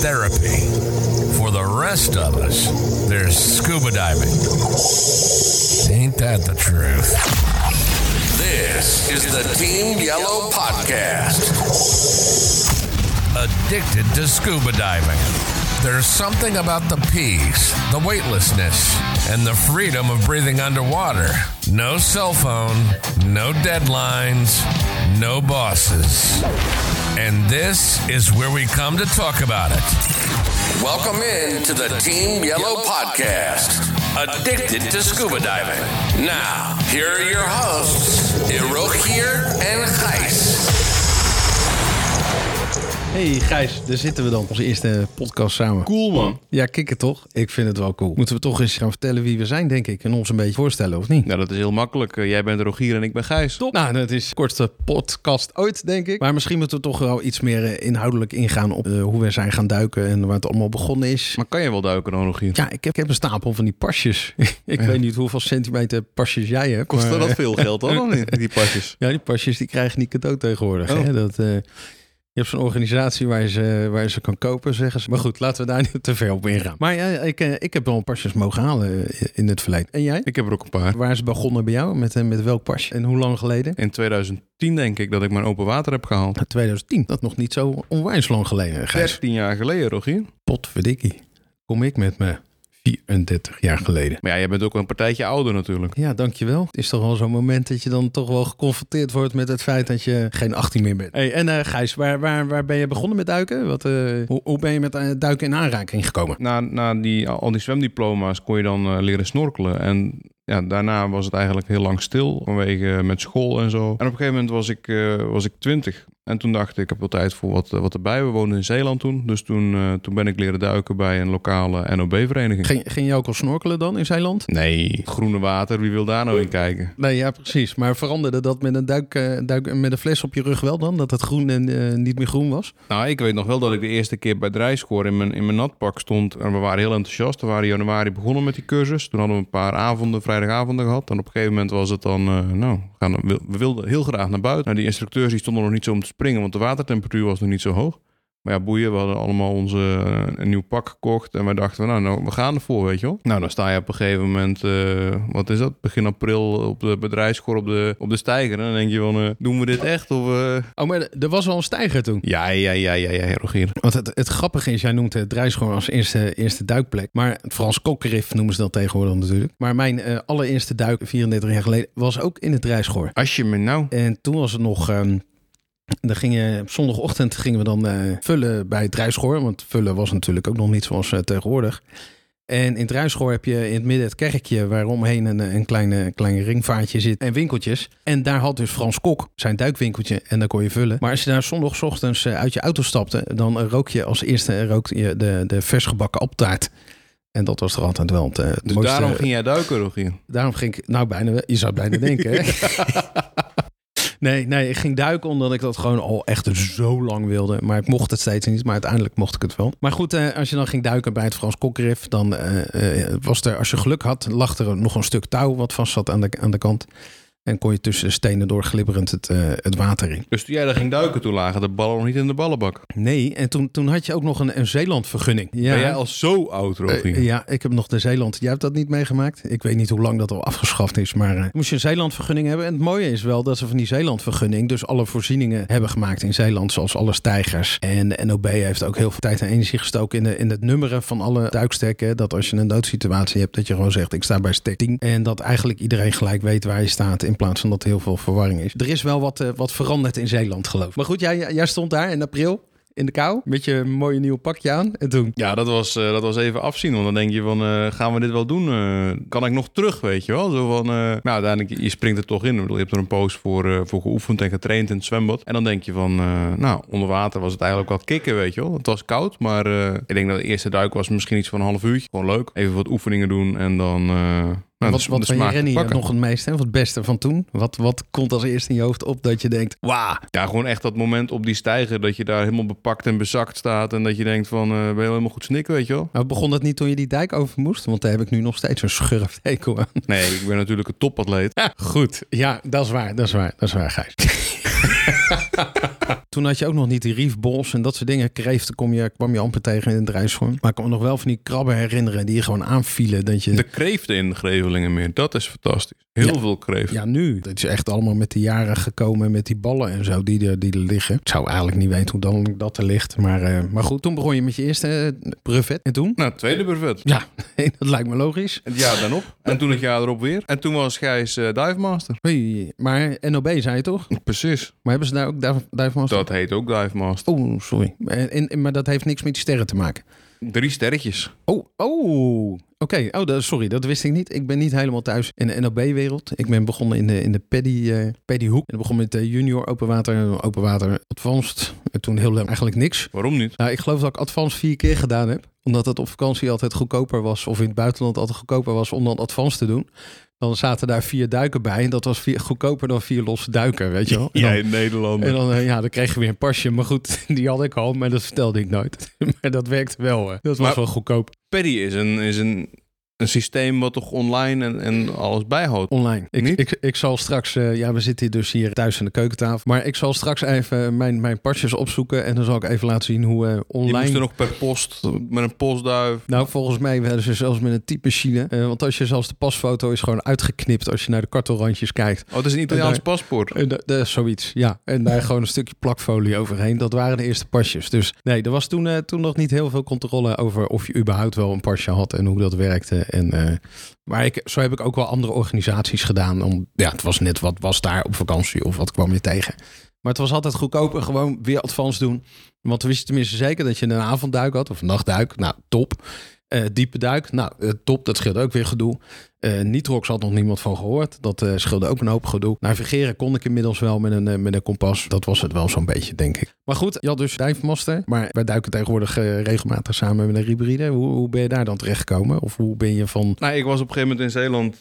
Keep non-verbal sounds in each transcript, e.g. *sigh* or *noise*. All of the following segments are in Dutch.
therapy. For the rest of us, there's scuba diving. Ain't that the truth? This is the Team Yellow Podcast. Addicted to scuba diving. There's something about the peace, the weightlessness, and the freedom of breathing underwater. No cell phone, no deadlines, no bosses. And this is where we come to talk about it. Welcome in to the Team Yellow Podcast. Addicted to scuba diving. Now, here are your hosts, Hirokier and Gijs. Hey Gijs, daar zitten we dan. Onze eerste podcast samen. Cool man. Ja, kikken toch? Ik vind het wel cool. Moeten we toch eens gaan vertellen wie we zijn, denk ik. En ons een beetje voorstellen, of niet? Nou, dat is heel makkelijk. Eh, Jij bent Rogier en ik ben Gijs. Top. Nou, dat is de kortste podcast ooit, denk ik. Maar misschien moeten we toch wel iets meer eh, inhoudelijk ingaan op eh, hoe we zijn gaan duiken en waar het allemaal begonnen is. Maar kan je wel duiken dan, Rogier? Ja, ik heb, ik heb een stapel van die pasjes. *laughs* ik Ja. weet niet hoeveel centimeter pasjes jij hebt. Kost maar, dat veel geld dan, die pasjes? *laughs* Ja, die pasjes die krijg je niet cadeau tegenwoordig. Oh. Hè? Dat, hebt zo'n organisatie waar je, ze, waar je ze kan kopen, zeggen ze. Maar goed, laten we daar *laughs* niet te ver op ingaan. Maar ja, ik, eh, ik heb wel een pasjes mogen halen eh, in het verleden. En jij? Ik heb er ook een paar. Waar is het begonnen bij jou? Met, eh, met welk pasje? En hoe lang geleden? In 2010 denk ik dat ik mijn open water heb gehaald. 2010. Dat nog niet zo onwijs lang geleden, Gijs. 13 jaar geleden, Rogier. Potverdikkie. Kom ik met me 34 jaar geleden. Maar ja, jij bent ook een partijtje ouder natuurlijk. Ja, dankjewel. Het is toch wel zo'n moment dat je dan toch wel geconfronteerd wordt met het feit dat je geen 18 meer bent. Hey, en eh, Gijs, waar, waar, waar ben je begonnen met duiken? Wat, eh, hoe, hoe ben je met eh, duiken in aanraking gekomen? Na, na die, al die zwemdiploma's kon je dan eh, leren snorkelen. En ja, daarna was het eigenlijk heel lang stil vanwege met school en zo. En op een gegeven moment was ik, eh, was ik 20. En toen dacht ik, ik heb wel tijd voor wat, wat erbij. We woonden in Zeeland toen. Dus toen, eh, toen ben ik leren duiken bij een lokale NOB-vereniging. Ging, ging je ook al snorkelen dan in Zeeland? Nee, groene water, wie wil daar nou in kijken? Nee, ja, precies. Maar veranderde dat met een, duik, eh, duik, met een fles op je rug wel dan? Dat het groen en eh, niet meer groen was? Nou, ik weet nog wel dat ik de eerste keer bij Drijschoor in mijn, in mijn natpak stond. En we waren heel enthousiast. We waren in januari begonnen met die cursus. Toen hadden we een paar avonden, vrijdagavonden gehad. En op een gegeven moment was het dan, eh, nou, we, gaan, we wilden heel graag naar buiten. Nou, die instructeurs die stonden nog niet zo om te springen, want de watertemperatuur was nog niet zo hoog. Maar ja, boeien, we hadden allemaal onze, eh, een nieuw pak gekocht. En wij dachten, nou, nou, we gaan ervoor, weet je wel. Nou, dan sta je op een gegeven moment, eh, wat is dat? Begin april op de bedrijfschoor op de, op de steiger. En dan denk je van, eh, doen we dit echt? Of, eh, Oh, maar er was wel een stijger toen. Ja, ja, ja, ja, ja, Rogier. Want het, het grappige is, jij noemt het Drijschoor als eerste, eerste duikplek. Maar het Frans Kokkerif noemen ze dat tegenwoordig natuurlijk. Maar mijn allereerste duik, 34 jaar geleden, was ook in het Drijschoor. Als je me nou... En toen was het nog... ehm, dan gingen, op zondagochtend gingen we dan eh, vullen bij het. Want vullen was natuurlijk ook nog niet zoals eh, tegenwoordig. En in het heb je in het midden het kerkje... waaromheen een, een kleine, kleine ringvaartje zit en winkeltjes. En daar had dus Frans Kok zijn duikwinkeltje en daar kon je vullen. Maar als je daar zondagochtends eh, uit je auto stapte... dan rook je als eerste rookte je de, de vers gebakken apptaart. En dat was er altijd wel het, het Dus mooiste. daarom ging jij duiken, Rogier. Daarom ging ik, nou bijna, je zou het bijna denken. Hè? *laughs* *laughs* nee, nee, ik ging duiken omdat ik dat gewoon al echt zo lang wilde. Maar ik mocht het steeds niet, maar uiteindelijk mocht ik het wel. Maar goed, eh, als je dan ging duiken bij het Frans Kokkerif, dan eh, eh, was er, als je geluk had, lag er nog een stuk touw wat vast zat aan de, aan de kant. En kon je tussen de stenen door glibberend het, eh, het water in. Dus toen jij daar ging duiken, toen lagen de ballen nog niet in de ballenbak. Nee, en toen, toen had je ook nog een, een Zeelandvergunning. Ja. Ben jij al zo oud, Rogier? Eh, ja, ik heb nog de Zeeland. Jij hebt dat niet meegemaakt. Ik weet niet hoe lang dat al afgeschaft is, maar eh, moest je een Zeelandvergunning hebben. En het mooie is wel dat ze van die Zeelandvergunning dus alle voorzieningen hebben gemaakt in Zeeland, zoals alle stijgers. En de NOB heeft ook heel veel tijd en energie gestoken in, de, in het nummeren van alle duikstekken. Dat als je een noodsituatie hebt, dat je gewoon zegt, ik sta bij stek 10. En dat eigenlijk iedereen gelijk weet waar je staat, in plaats van dat er heel veel verwarring is. Er is wel wat, eh, wat veranderd in Zeeland, geloof ik. Maar goed, jij, jij stond daar in april. In de kou, met je mooie nieuwe pakje aan. En toen, Ja, dat was, eh, dat was even afzien. Want dan denk je van, eh, gaan we dit wel doen? Eh, kan ik nog terug, weet je wel? Zo van, eh, nou, uiteindelijk, je springt er toch in. Ik bedoel, Je hebt er een poos voor, eh, voor geoefend en getraind in het zwembad. En dan denk je van, eh, nou, onder water was het eigenlijk wel kicken, weet je wel? Het was koud, maar eh, ik denk dat de eerste duik was misschien iets van een half uurtje. Gewoon leuk. Even wat oefeningen doen en dan... nou, wat wat van pakken. nog het meeste? Of het beste van toen? Wat, wat komt als eerste in je hoofd op dat je denkt... Wauw, Ja, gewoon echt dat moment op die stijger dat je daar helemaal bepakt en bezakt staat. En dat je denkt van, eh, ben je helemaal goed snikken, weet je wel? nou, begon dat niet toen je die dijk over moest? Want daar heb ik nu nog steeds een schurftekel aan. Nee, ik ben natuurlijk een topatleet. Ja, goed. Ja, dat is waar. Dat is waar. Dat is waar, Gijs. *laughs* Toen had je ook nog niet die riefbols en dat soort dingen. Kreeften kom je, kwam je amper tegen in het rijschoorn. Maar ik kan me nog wel van die krabben herinneren die je gewoon aanvielen. Dat je, De kreeften in Grevelingenmeer, dat is fantastisch. Heel Ja. veel kreeften. ja, nu. Dat is echt allemaal met de jaren gekomen met die ballen en zo die er, die er liggen. Ik zou eigenlijk niet weten hoe dan dat er ligt. Maar, eh, maar goed, toen begon je met je eerste eh, brevet. En toen? Nou, tweede brevet. Ja, *laughs* dat lijkt me logisch. Het jaar dan op. En toen het jaar erop weer. En toen was Gijs eh Dive Master. Hey, maar NOB zei je toch? Precies. Maar hebben ze daar ook Dive Dive Master? Dat heet ook Dive Master. Oh, sorry. En, en- maar dat heeft niks met die sterren te maken. Drie sterretjes. Oh, oh. Oké, oh, sorry, dat wist ik niet. Ik ben niet helemaal thuis in de NOB-wereld. Ik ben begonnen in de, in de paddy, eh paddyhoek. En begon met de junior open water, open water advanced. En toen heel lang eigenlijk niks. Waarom niet? Nou, ik geloof dat ik advanced vier keer gedaan heb. Omdat het op vakantie altijd goedkoper was. Of in het buitenland altijd goedkoper was om dan advanced te doen. Dan zaten daar vier duiken bij. En dat was vier, goedkoper dan vier losse duiken, weet je wel. En *laughs* dan- Jij Nederlander. en dan, eh, ja, dan kreeg je weer een pasje. Maar goed, *laughs* die had ik al, maar dat vertelde ik nooit. *laughs* maar dat werkte wel. hè. Dat was Maar- wel goedkoop. Paddy is een, is een, een systeem wat toch online en, en alles bijhoudt. Online. Ik, Niet? ik, ik zal straks, eh, ja, we zitten dus hier thuis aan de keukentafel. Maar ik zal straks even mijn, mijn pasjes opzoeken. En dan zal ik even laten zien hoe eh, Je online. moest er nog per post met een postduif. Nou, volgens mij werden ze zelfs met een typemachine. Eh, want als je zelfs de pasfoto is gewoon uitgeknipt als je naar de kartelrandjes kijkt. Oh, het is een Italiaans daar- paspoort. Dat dat is zoiets, ja. En daar gewoon een stukje plakfolie overheen. Dat waren de eerste pasjes. Dus nee, er was toen, toen nog niet heel veel controle over of je überhaupt wel een pasje had en hoe dat werkte. En, eh, maar ik, zo heb ik ook wel andere organisaties gedaan. Om, ja, het was net wat was daar op vakantie of wat kwam je tegen. Maar het was altijd goedkoper gewoon weer advance doen. Want dan wist je tenminste zeker dat je een avondduik had of een nachtduik. Nou, top. Eh, diepe duik, nou, eh, top. Dat scheelde ook weer gedoe. Eh Nitrox had nog niemand van gehoord. Dat eh scheelde ook een hoop gedoe. Navigeren kon ik inmiddels wel met een, eh, met een kompas. Dat was het wel zo'n beetje, denk ik. Maar goed, je had dus Dijfmaster. Maar wij duiken tegenwoordig regelmatig samen met een hybride. Hoe, hoe ben je daar dan terechtgekomen? Of hoe ben je van... Nou, ik was op een gegeven moment in Zeeland.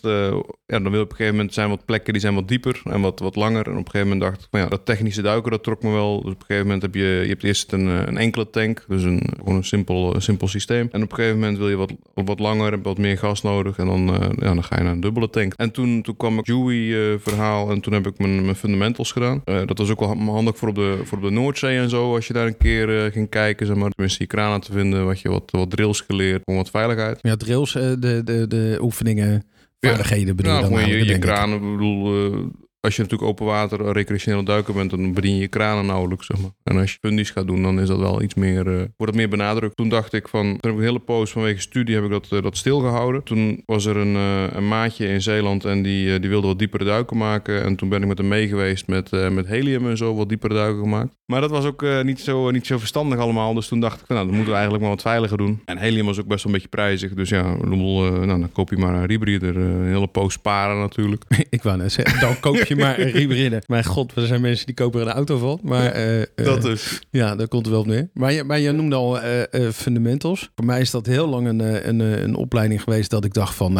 ja, dan wil op een gegeven moment zijn wat plekken die zijn wat dieper en wat, wat langer. En op een gegeven moment dacht ik, van ja, dat technische duiken, dat trok me wel. Dus op een gegeven moment heb je, je hebt eerst een, een enkele tank, dus een, gewoon een simpel, simpel systeem. En op een gegeven moment wil je wat, wat langer, wat meer gas nodig. En dan, eh, dan ga je naar een dubbele tank. En toen, toen kwam ik Dewey-verhaal en toen heb ik mijn, mijn fundamentals gedaan. Eh, dat was ook wel handig voor op, de, voor op de Noordzee en zo. Als je daar een keer eh, ging kijken, zeg maar, tenminste die kranen te vinden, wat je wat, wat drills geleerd, gewoon wat veiligheid. Ja, drills, eh, de, de, de oefeningen, Ja. vaardigheden bedoel je dan je, je ik. kranen. Ik bedoel, eh, als je natuurlijk open water recreationeel duiken bent, dan bedien je je kranen nauwelijks. Zeg maar. En als je fundies gaat doen, dan is dat wel iets meer, eh, wordt het meer benadrukt. Toen dacht ik van, toen heb ik een hele poos vanwege studie heb ik dat, eh, dat stilgehouden. Toen was er een, eh, een maatje in Zeeland en die, die wilde wat diepere duiken maken. En toen ben ik met hem mee geweest met, met helium en zo, wat diepere duiken gemaakt. Maar dat was ook niet, zo, niet zo verstandig allemaal. Dus toen dacht ik, van, nou, dan moeten we eigenlijk maar wat veiliger doen. En helium was ook best wel een beetje prijzig. Dus ja, nou, dan koop je maar een rebreather. een hele poos sparen natuurlijk. *laughs* Ik wou net zeggen, dan koop je maar *laughs* een. Mijn god, er zijn mensen die kopen er een auto van. Maar eh, eh, is. ja, daar komt er wel op neer. Maar je, maar je noemde al eh, fundamentals. Voor mij is dat heel lang een, een, een opleiding geweest dat ik dacht van...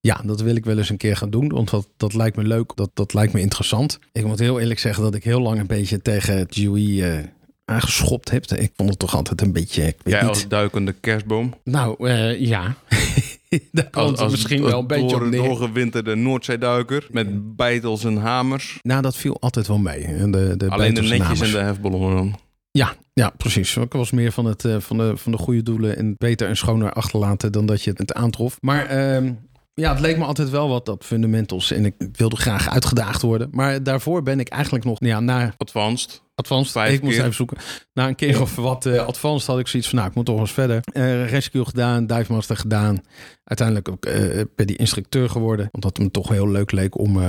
ja, dat wil ik wel eens een keer gaan doen. Want dat, dat lijkt me leuk. Dat, dat lijkt me interessant. Ik moet heel eerlijk zeggen dat ik heel lang een beetje tegen het GUI aangeschopt heb. Ik vond het toch altijd een beetje... Jij als duikende kerstboom. Nou, ja. *laughs* *laughs* Daar komt misschien wel een beetje op door, neer. doorgewinterde Noordzeeduiker met beitels en hamers. Nou, dat viel altijd wel mee. De, de Alleen de bijtels netjes en de hefballonnen dan. Ja, ja, precies. Ik was meer van, het, eh, van, de, van de goede doelen en beter en schoner achterlaten dan dat je het aantrof. Maar ehm, ja, het leek me altijd wel wat dat fundamentals en ik wilde graag uitgedaagd worden. Maar daarvoor ben ik eigenlijk nog, ja, na Advanced. Advanced, ik moest even zoeken. Na een keer of wat eh advanced had ik zoiets van, nou, ik moet toch eens verder. Eh, rescue gedaan, dive master gedaan. Uiteindelijk ook eh per die instructeur geworden. Omdat het me toch heel leuk leek om...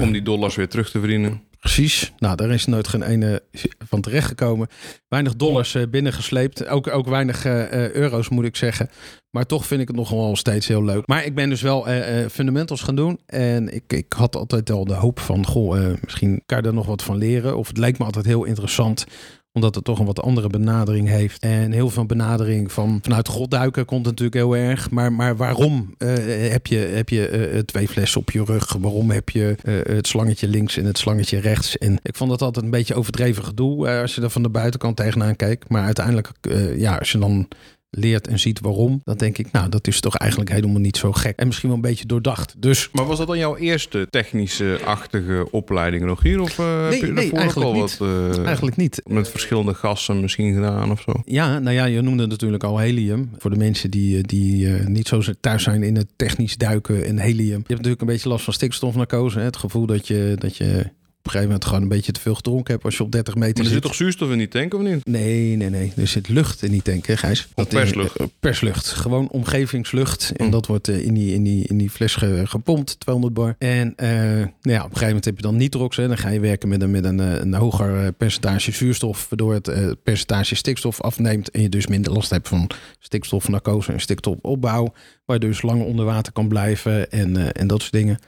Om die dollars weer terug te verdienen. Precies. Nou, daar is nooit geen ene van terechtgekomen. Weinig dollars eh, binnengesleept. Ook, ook weinig eh, eh, euro's, moet ik zeggen. Maar toch vind ik het nog wel steeds heel leuk. Maar ik ben dus wel fundamentals gaan doen. En ik, ik had altijd al de hoop van... Goh, misschien kan je er nog wat van leren. Of het leek me altijd heel interessant omdat het toch een wat andere benadering heeft. En heel veel benadering van vanuit godduiken komt natuurlijk heel erg. Maar, maar waarom eh, heb je, heb je eh, twee flessen op je rug? Waarom heb je het slangetje links en het slangetje rechts? En ik vond dat altijd een beetje overdreven gedoe als je er van de buitenkant tegenaan kijkt. Maar uiteindelijk, ja, als je dan leert en ziet waarom, dan denk ik, nou, dat is toch eigenlijk helemaal niet zo gek. En misschien wel een beetje doordacht. Dus Maar was dat dan jouw eerste technische-achtige opleiding, Rogier? Of eh heb je nee, eigenlijk al niet. wat eh, eigenlijk niet. met verschillende gassen misschien gedaan of zo? Ja, nou ja, je noemde natuurlijk al helium. Voor de mensen die, eh, die niet zo thuis zijn in het technisch duiken en helium. Je hebt natuurlijk een beetje last van stikstofnarcose. Hè? Het gevoel dat je, dat je op een gegeven moment gewoon een beetje te veel gedronken hebt als je op 30 meter Maar er zit. toch zuurstof in die tank of niet? Nee, nee, nee. Er zit lucht in die tank, hè, Gijs? Of perslucht? eh, perslucht. Gewoon omgevingslucht. En Hm. dat wordt eh, in, die, in, die, in die fles ge- gepompt, 200 bar. En eh, nou ja, op een gegeven moment heb je dan nitrox. Hè. Dan ga je werken met een, met een, een hoger percentage zuurstof. Waardoor het percentage stikstof afneemt. En je dus minder last hebt van stikstofnarcose en stikstofopbouw. Waar je dus langer onder water kan blijven en, en dat soort dingen.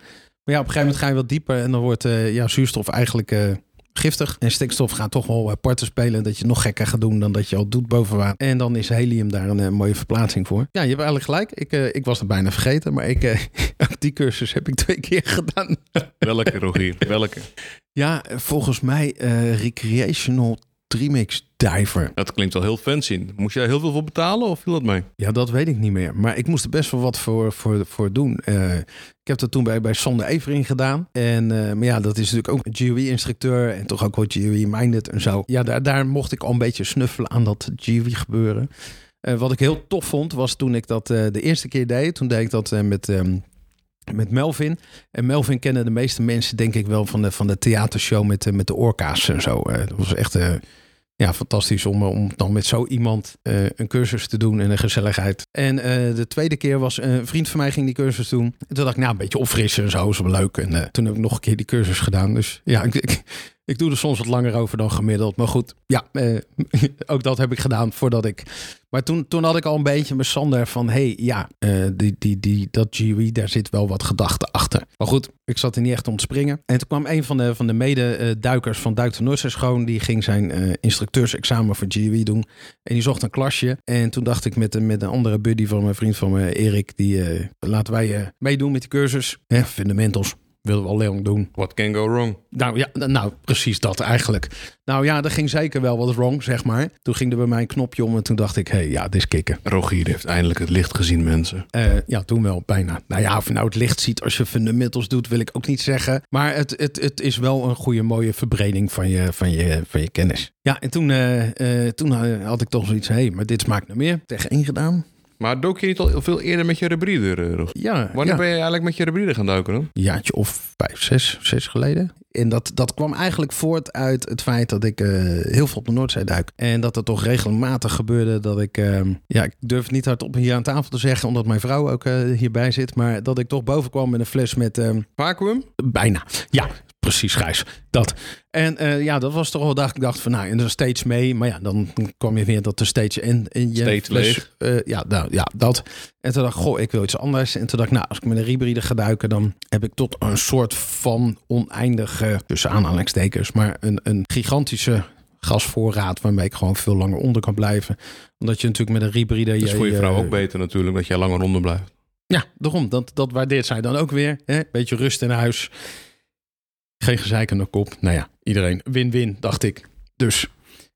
Maar ja, op een gegeven moment ga je wat dieper. En dan wordt eh, ja, zuurstof eigenlijk... eh, giftig. En stikstof gaat toch wel parten spelen. Dat je nog gekker gaat doen dan dat je al doet boven water. En dan is helium daar een eh, mooie verplaatsing voor. Ja, je hebt eigenlijk gelijk. Ik, ik was het bijna vergeten. Maar ik, *laughs* die cursus heb ik twee keer gedaan. Welke, Rogier? Welke? Ja, volgens mij recreational trimix diver. Dat klinkt wel heel fancy. Moest jij heel veel voor betalen of viel dat mee? Ja, dat weet ik niet meer. Maar ik moest er best wel wat voor, voor, voor doen. Eh, ik heb dat toen bij, bij Sander Evering gedaan. En, eh, maar ja, dat is natuurlijk ook een GUI-instructeur. En toch ook wat GUI-minded en zo. Ja, daar, daar mocht ik al een beetje snuffelen aan dat GUI-gebeuren. Eh, wat ik heel tof vond, was toen ik dat de eerste keer deed. Toen deed ik dat met... ehm, met Melvin. En Melvin kennen de meeste mensen denk ik wel van de, van de theatershow met, de- met de orka's en zo. Dat was echt ja, fantastisch om, om dan met zo iemand eh, een cursus te doen en een gezelligheid. En eh, de tweede keer was eh, een vriend van mij ging die cursus doen. En toen dacht ik, nou, een beetje opfrissen en zo, is wel leuk. En eh, toen heb ik nog een keer die cursus gedaan. Dus ja, ik, ik, ik doe er soms wat langer over dan gemiddeld. Maar goed, ja, eh, *laughs* ook dat heb ik gedaan voordat ik... Maar toen, toen had ik al een beetje met Sander van... hey, ja, eh, die, die, die, dat GUI, daar zit wel wat gedachten achter. Maar goed, ik zat er niet echt om te springen. En toen kwam een van de, van de mede-duikers van Duik de Noordzee Die ging zijn eh, instructeursexamen voor GUI doen. En die zocht een klasje. En toen dacht ik met, met een andere buddy van mijn vriend van me, Erik... die laten wij meedoen met die cursus. Hè, fundamentals. Willen we al lang doen. What can go wrong? Nou ja, nou precies dat eigenlijk. Nou ja, er ging zeker wel wat wrong, zeg maar. Toen ging er bij mij een knopje om en toen dacht ik, hé, hey, ja, dit is kicken. Rogier heeft eindelijk het licht gezien, mensen. Eh, ja, toen wel, bijna. Nou ja, of je nou het licht ziet als je fundamentals doet, wil ik ook niet zeggen. Maar het, het, het is wel een goede, mooie verbreding van je, van je, van je kennis. Ja, en toen, eh, eh, toen had ik toch zoiets, hé, hey, maar dit smaakt naar meer. Tegen één gedaan. Maar dook je niet al veel eerder met je rebrieder, eh? Ja, Wanneer ja. ben je eigenlijk met je rebrieder gaan duiken dan? Een jaartje of vijf, zes, zes geleden. En dat, dat kwam eigenlijk voort uit het feit dat ik eh, heel veel op de Noordzee duik. En dat het toch regelmatig gebeurde dat ik... eh, ja, ik durf het niet hardop hier aan tafel te zeggen... omdat mijn vrouw ook eh, hierbij zit. Maar dat ik toch boven kwam met een fles met... eh, Vacuüm? bijna. Ja, precies, Gijs. Dat. En eh, ja, dat was toch wel dat ik dacht van... nou, en er steeds mee. Maar ja, dan kwam je weer dat de steeds en, en je Steeds leeg. eh, ja, nou, ja, dat. En toen dacht ik, goh, ik wil iets anders. En toen dacht ik, nou, als ik met een rebrieder ga duiken... dan heb ik tot een soort van oneindige, tussen aanhalingstekens... maar een, een gigantische gasvoorraad... waarmee ik gewoon veel langer onder kan blijven. Omdat je natuurlijk met een rebrieder... Dat is voor je vrouw ook beter natuurlijk, dat jij langer onder blijft. ja, daarom. Dat, dat waardeert zij dan ook weer. Hè? Beetje rust in huis. Geen gezeik aan de kop. Nou ja, iedereen win-win, dacht ik. Dus.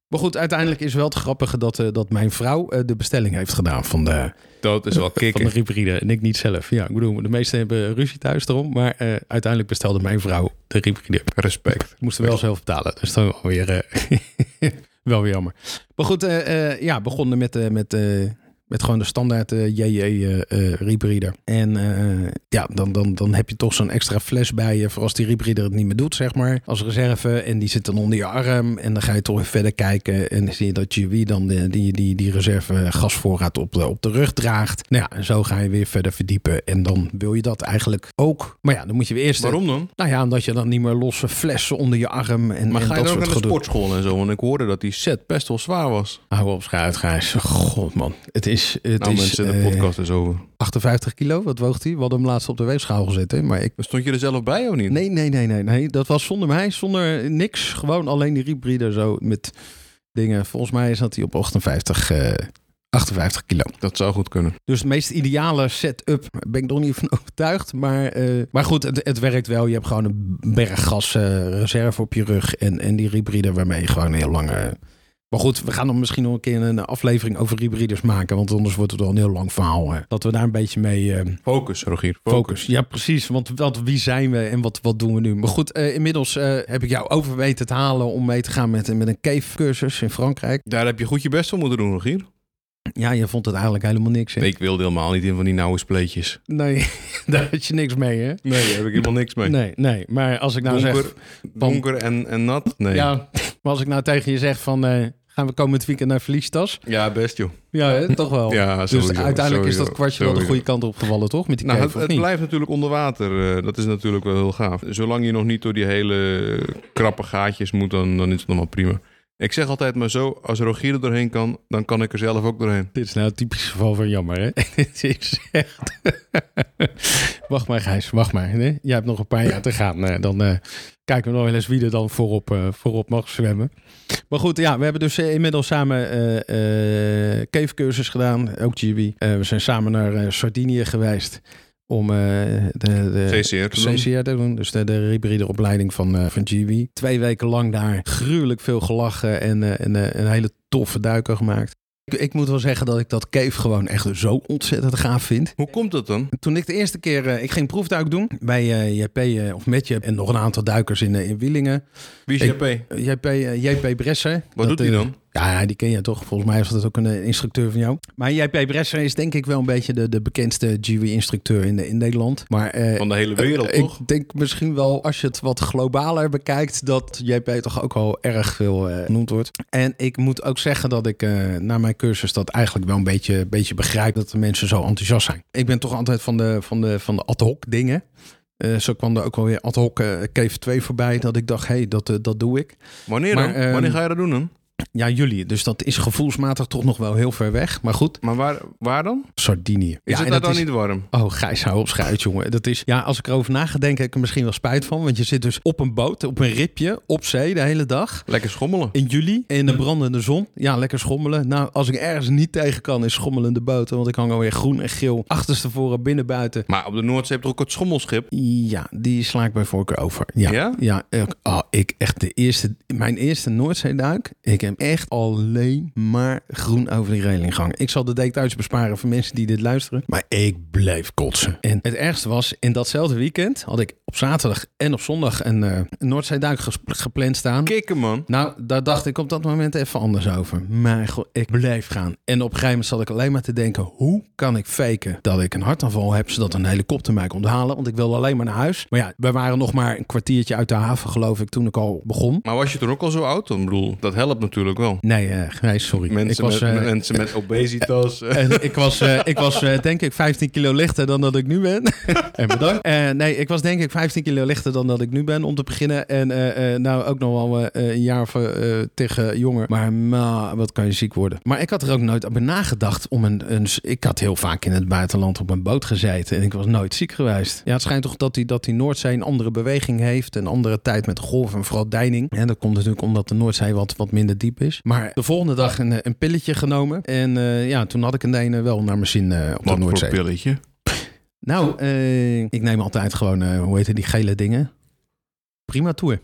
Maar goed, uiteindelijk is wel het grappige dat, eh, dat mijn vrouw eh, de bestelling heeft gedaan van de, Dat is wel van de kicken. hybride. En ik niet zelf. Ja, ik bedoel, de meesten hebben ruzie thuis erom. Maar eh, uiteindelijk bestelde mijn vrouw de hybride. Respect. Ik moest er wel zelf betalen. Dus dan wel weer, *laughs* wel weer jammer. Maar goed, ja, begonnen met, met, met gewoon de standaard eh, JJ eh, eh, rebrieder. En ja, dan, dan, dan heb je toch zo'n extra fles bij je voor als die rebrieder het niet meer doet, zeg maar. Als reserve. En die zit dan onder je arm. En dan ga je toch weer verder kijken. En dan zie je dat je dan de, die, die, die reserve gasvoorraad op de, op de rug draagt. Nou ja, en zo ga je weer verder verdiepen. En dan wil je dat eigenlijk ook. Maar ja, dan moet je weer eerst... Waarom dan? Nou ja, omdat je dan niet meer losse flessen onder je arm en, Maar en ga je dat dan ook naar de sportschool en zo? Want ik hoorde dat die set best wel zwaar was. Hou op, schuit, Gijs. God, man. Het is, het nou is mensen, de eh, podcast is over. 58 kilo. Wat woog hij? We hadden hem laatst op de weegschaal gezet. Hè? Maar ik... Stond je er zelf bij of niet? Nee, nee, nee, nee, nee. Dat was zonder mij, zonder niks. Gewoon alleen die riebrieder zo met dingen. Volgens mij zat hij op 58, eh 58 kilo. Dat zou goed kunnen. Dus het meest ideale setup ben ik nog niet van *laughs* overtuigd. Maar, eh, maar goed, het, het werkt wel. Je hebt gewoon een berg gas eh, reserve op je rug. En, en die hybride waarmee je gewoon heel lang, eh, Maar goed, we gaan dan misschien nog een keer een aflevering over hybrides maken. Want anders wordt het wel een heel lang verhaal. Hè. Dat we daar een beetje mee eh, Focus, Rogier. focus. Ja, precies. Want, want wie zijn we en wat, wat doen we nu? Maar goed, eh, inmiddels eh, heb ik jou over weten te halen om mee te gaan met, met een cave cursus in Frankrijk. Daar heb je goed je best voor moeten doen, Rogier. Ja, je vond het eigenlijk helemaal niks. Hè? Nee, ik wilde helemaal niet in van die nauwe spleetjes. Nee, *laughs* daar had je niks mee, hè? Nee, daar heb ik helemaal niks mee. Nee, nee. Maar als ik nou donker, zeg... donker en, en nat? Nee. Ja, maar als ik nou tegen je zeg van... eh, gaan we komend weekend naar Verliestas? Ja, best joh. Ja, hè? toch wel. *laughs* Ja, dus sowieso, uiteindelijk is dat kwartje wel de goede kant op gevallen, toch? Met die Nou, cave, het, het blijft natuurlijk onder water. eh, dat is natuurlijk wel heel gaaf. Zolang je nog niet door die hele krappe gaatjes moet, dan, dan is het nog wel prima. Ik zeg altijd maar zo, als Rogier er doorheen kan, dan kan ik er zelf ook doorheen. Dit is nou een typisch geval van jammer, hè? *laughs* Dit is echt... *laughs* wacht maar, Gijs, wacht maar. Hè? Jij hebt nog een paar jaar te gaan. Eh, dan kijken we nog wel eens wie er dan voorop, eh, voorop mag zwemmen. Maar goed, ja, we hebben dus eh, inmiddels samen eh eh cavecursus gedaan. Ook GB. We zijn samen naar Sardinië geweest om de, de CCR te doen. CCR te doen. Dus de, de hybride opleiding van, van GB. Twee weken lang daar gruwelijk veel gelachen en, en een hele toffe duiker gemaakt. Ik, ik moet wel zeggen dat ik dat cave gewoon echt zo ontzettend gaaf vind. Hoe komt dat dan? Toen ik de eerste keer, eh, ik ging proefduik doen bij eh, JP eh, of met je en nog een aantal duikers in, in Wielingen. Wie is Ik- JP? JP, JP Bresser. Wat doet hij dan? Ja, die ken je toch? Volgens mij is dat ook een eh, instructeur van jou. Maar JP Bresser is denk ik wel een beetje de, de bekendste GW-instructeur in, in Nederland. Maar eh, Van de hele wereld, eh, toch? Ik denk misschien wel, als je het wat globaler bekijkt, dat JP toch ook al erg veel eh, genoemd wordt. En ik moet ook zeggen dat ik na mijn cursus dat eigenlijk wel een beetje, beetje begrijp dat de mensen zo enthousiast zijn. Ik ben toch altijd van de, van de, van de ad hoc dingen. Zo kwam er ook wel weer ad hoc Cave 2 voorbij. Dat ik dacht, hé, hey, dat, dat doe ik. Wanneer Maar, dan? ehm, Wanneer ga je dat doen dan? Ja, jullie. Dus dat is gevoelsmatig toch nog wel heel ver weg. Maar goed, Maar waar, waar dan? Sardinië. Is ja, het daar dan niet warm? Oh, Gijs, hou op schuit, jongen. Dat is, ja, als ik erover na ga denken, heb ik er misschien wel spijt van. Want je zit dus op een boot, op een ripje, op zee de hele dag. Lekker schommelen. In juli, in de brandende zon. Ja, lekker schommelen. Nou, als ik ergens niet tegen kan, is schommelende boten. Want ik hang alweer groen en geel achterstevoren, binnen, buiten. Maar op de Noordzee heb je ook het schommelschip? Ja, die sla ik bij voorkeur over. Ja? Ja? Ja, ik- oh, ik echt de eerste, mijn eerste Noordzeeduik. Ik heb echt alleen maar groen over die reling. Ik zal de details besparen voor mensen die dit luisteren. Maar ik bleef kotsen. En het ergste was, in datzelfde weekend had ik op zaterdag en op zondag een, een Noordzeeduik gepland staan. Kikken, man. Nou, daar dacht ik op dat moment even anders over. Maar ik bleef gaan. En op een gegeven moment zat ik alleen maar te denken... hoe kan ik faken dat ik een hartaanval heb... zodat een helikopter mij komt halen? Want ik wilde alleen maar naar huis. Maar ja, we waren nog maar een kwartiertje uit de haven, geloof ik... toen ik al begon. Maar was je toen ook al zo oud? Ik bedoel, dat helpt natuurlijk wel. Nee, eh nee sorry. Mensen, ik was, met, eh, mensen met *laughs* obesitas. *laughs* en ik was, eh, ik was denk ik 15 kilo lichter dan dat ik nu ben. *laughs* en bedankt. Nee, ik was denk ik 15 kilo lichter dan dat ik nu ben om te beginnen. En nou ook nog wel een jaar of, tegen jonger. Maar ma, wat kan je ziek worden. Maar ik had er ook nooit over nagedacht om een, een... Ik had heel vaak in het buitenland op een boot gezeten. En ik was nooit ziek geweest. Ja, het schijnt toch dat die, dat die Noordzee een andere beweging heeft. Een andere tijd met golf en vooral deining. En dat komt natuurlijk omdat de Noordzee wat, wat minder diep is. Maar de volgende dag een, eh, een pilletje genomen. En eh, ja, toen had ik een ene wel naar mijn zin eh, op de Wat voor Noordzee. pilletje? Nou, ik neem altijd gewoon, hoe heet het, die gele dingen? Prima Tour.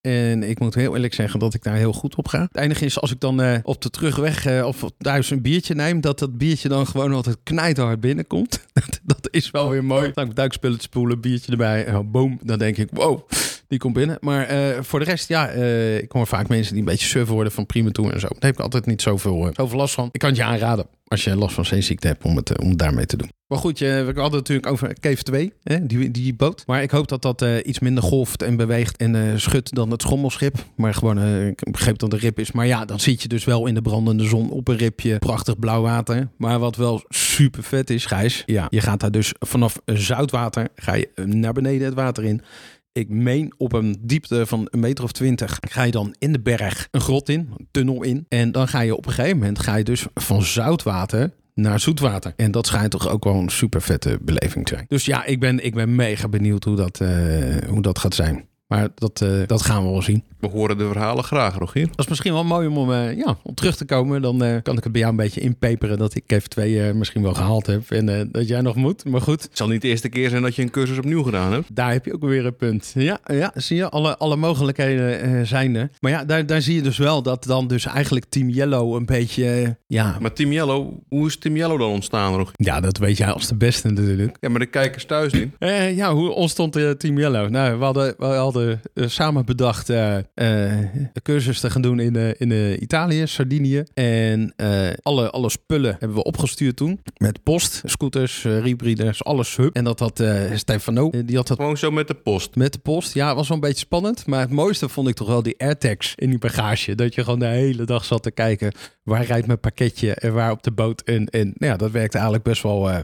En ik moet heel eerlijk zeggen dat ik daar heel goed op ga. Het enige is als ik dan op de terugweg of thuis een biertje neem, dat dat biertje dan gewoon altijd knijterhard binnenkomt. *laughs* dat, is wel weer mooi. Dan ik duikspullen spoelen, biertje erbij, en boom. Dan denk ik, wow, die komt binnen. Maar eh, voor de rest, ja, eh, ik hoor vaak mensen die een beetje surf worden van Prima Tour en zo. Daar heb ik altijd niet zoveel, eh, zoveel last van. Ik kan het je aanraden als je last van zeeziekte hebt om het, om het daarmee te doen. Maar goed, je, we hadden natuurlijk over Cave 2, hè, die, die boot. Maar ik hoop dat dat iets minder golft en beweegt en schudt dan het schommelschip. Maar gewoon, eh, ik begreep dat een rip is. Maar ja, dan zit je dus wel in de brandende zon op een ripje. Prachtig blauw water. Maar wat wel super vet is, Gijs. Ja, je gaat daar dus vanaf zoutwater, ga je naar beneden het water in. Ik meen op een diepte van een meter of twintig ga je dan in de berg een grot in, een tunnel in. En dan ga je op een gegeven moment ga je dus van zoutwater naar zoetwater. En dat schijnt toch ook wel een super vette beleving te zijn. Dus ja, ik ben, ik ben mega benieuwd hoe dat, eh, hoe dat gaat zijn. Maar dat, eh, dat gaan we wel zien. We horen de verhalen graag, Rogier. Dat is misschien wel mooi om, om, eh, ja, om terug te komen. Dan eh, kan ik het bij jou een beetje inpeperen dat ik even twee eh, misschien wel gehaald heb. En dat jij nog moet. Maar goed, Het zal niet de eerste keer zijn dat je een cursus opnieuw gedaan hebt. daar heb je ook weer een punt. Ja, ja zie je, alle, alle mogelijkheden zijn er. Maar ja, daar, daar zie je dus wel dat dan dus eigenlijk Team Yellow een beetje... ja, Maar Team Yellow, hoe is Team Yellow dan ontstaan, Rogier? ja, dat weet jij als de beste natuurlijk. Ja, maar de kijkers thuis niet. Ja, hoe ontstond Team Yellow? Nou, we hadden, we hadden samen bedacht eh, eh, een cursus te gaan doen in, eh, in eh, Italië, Sardinië. En alle, alle spullen hebben we opgestuurd toen. Met post, scooters, rebreeders, alles. Hup. En dat had Stefano, die had dat Gewoon zo met de post. met de post. Ja, was wel een beetje spannend. Maar het mooiste vond ik toch wel die airtags in die bagage. Dat je gewoon de hele dag zat te kijken. Waar rijdt mijn pakketje en waar op de boot. En, en nou ja, dat werkte eigenlijk best wel...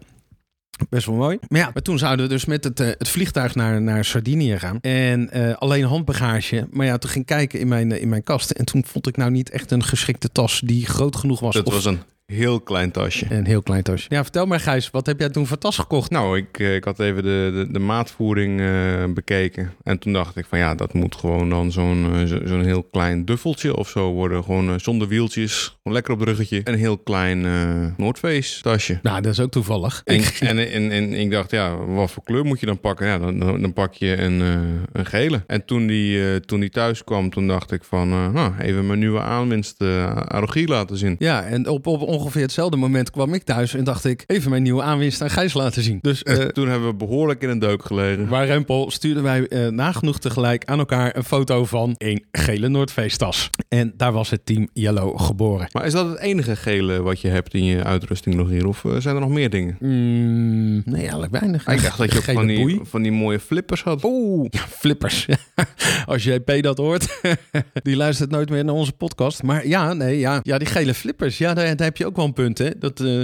Best wel mooi. Maar ja, maar toen zouden we dus met het, eh, het vliegtuig naar, naar Sardinië gaan. En eh, alleen handbagage. Maar ja, toen ging ik kijken in mijn, eh, in mijn kast. En toen vond ik nou niet echt een geschikte tas die groot genoeg was. Dat Of was een heel klein tasje. een heel klein tasje. Ja, vertel maar Gijs, wat heb jij toen voor tas gekocht? Nou, ik, eh, ik had even de, de, de maatvoering eh, bekeken. En toen dacht ik van ja, dat moet gewoon dan zo'n eh, zo- zo'n heel klein duffeltje of zo worden. Gewoon zonder wieltjes, gewoon lekker op het ruggetje. Een heel klein eh Noordface tasje. Nou, dat is ook toevallig. En, Ik- *laughs* en, en, en ik dacht, ja, wat voor kleur moet je dan pakken? Ja, dan, dan, dan pak je een, eh, een gele. En toen die, eh, toen die thuis kwam, toen dacht ik van... eh, nou, even mijn nieuwe aanwinst uh, aan Rogier laten zien. Ja, en op, op ongeveer hetzelfde moment kwam ik thuis en dacht ik even mijn nieuwe aanwinst aan Gijs laten zien. Dus eh toen hebben we behoorlijk in een deuk gelegen. waar Rempel stuurden wij eh, nagenoeg tegelijk aan elkaar een foto van een gele Noordfeest-tas. En daar was het team Yellow geboren. Maar is dat het enige gele wat je hebt in je uitrusting, Rogier? Of eh, zijn er nog meer dingen? Mm, nee, eigenlijk weinig. ik dacht dat je ook van die, boei. van die mooie flippers had. Oeh, ja, *laughs* flippers. *laughs* Als JP dat hoort, *laughs* die luistert nooit meer naar onze podcast. Maar ja, nee, ja, ja die gele flippers, ja, daar, daar heb je ook wel een punt, hè. Dat, eh,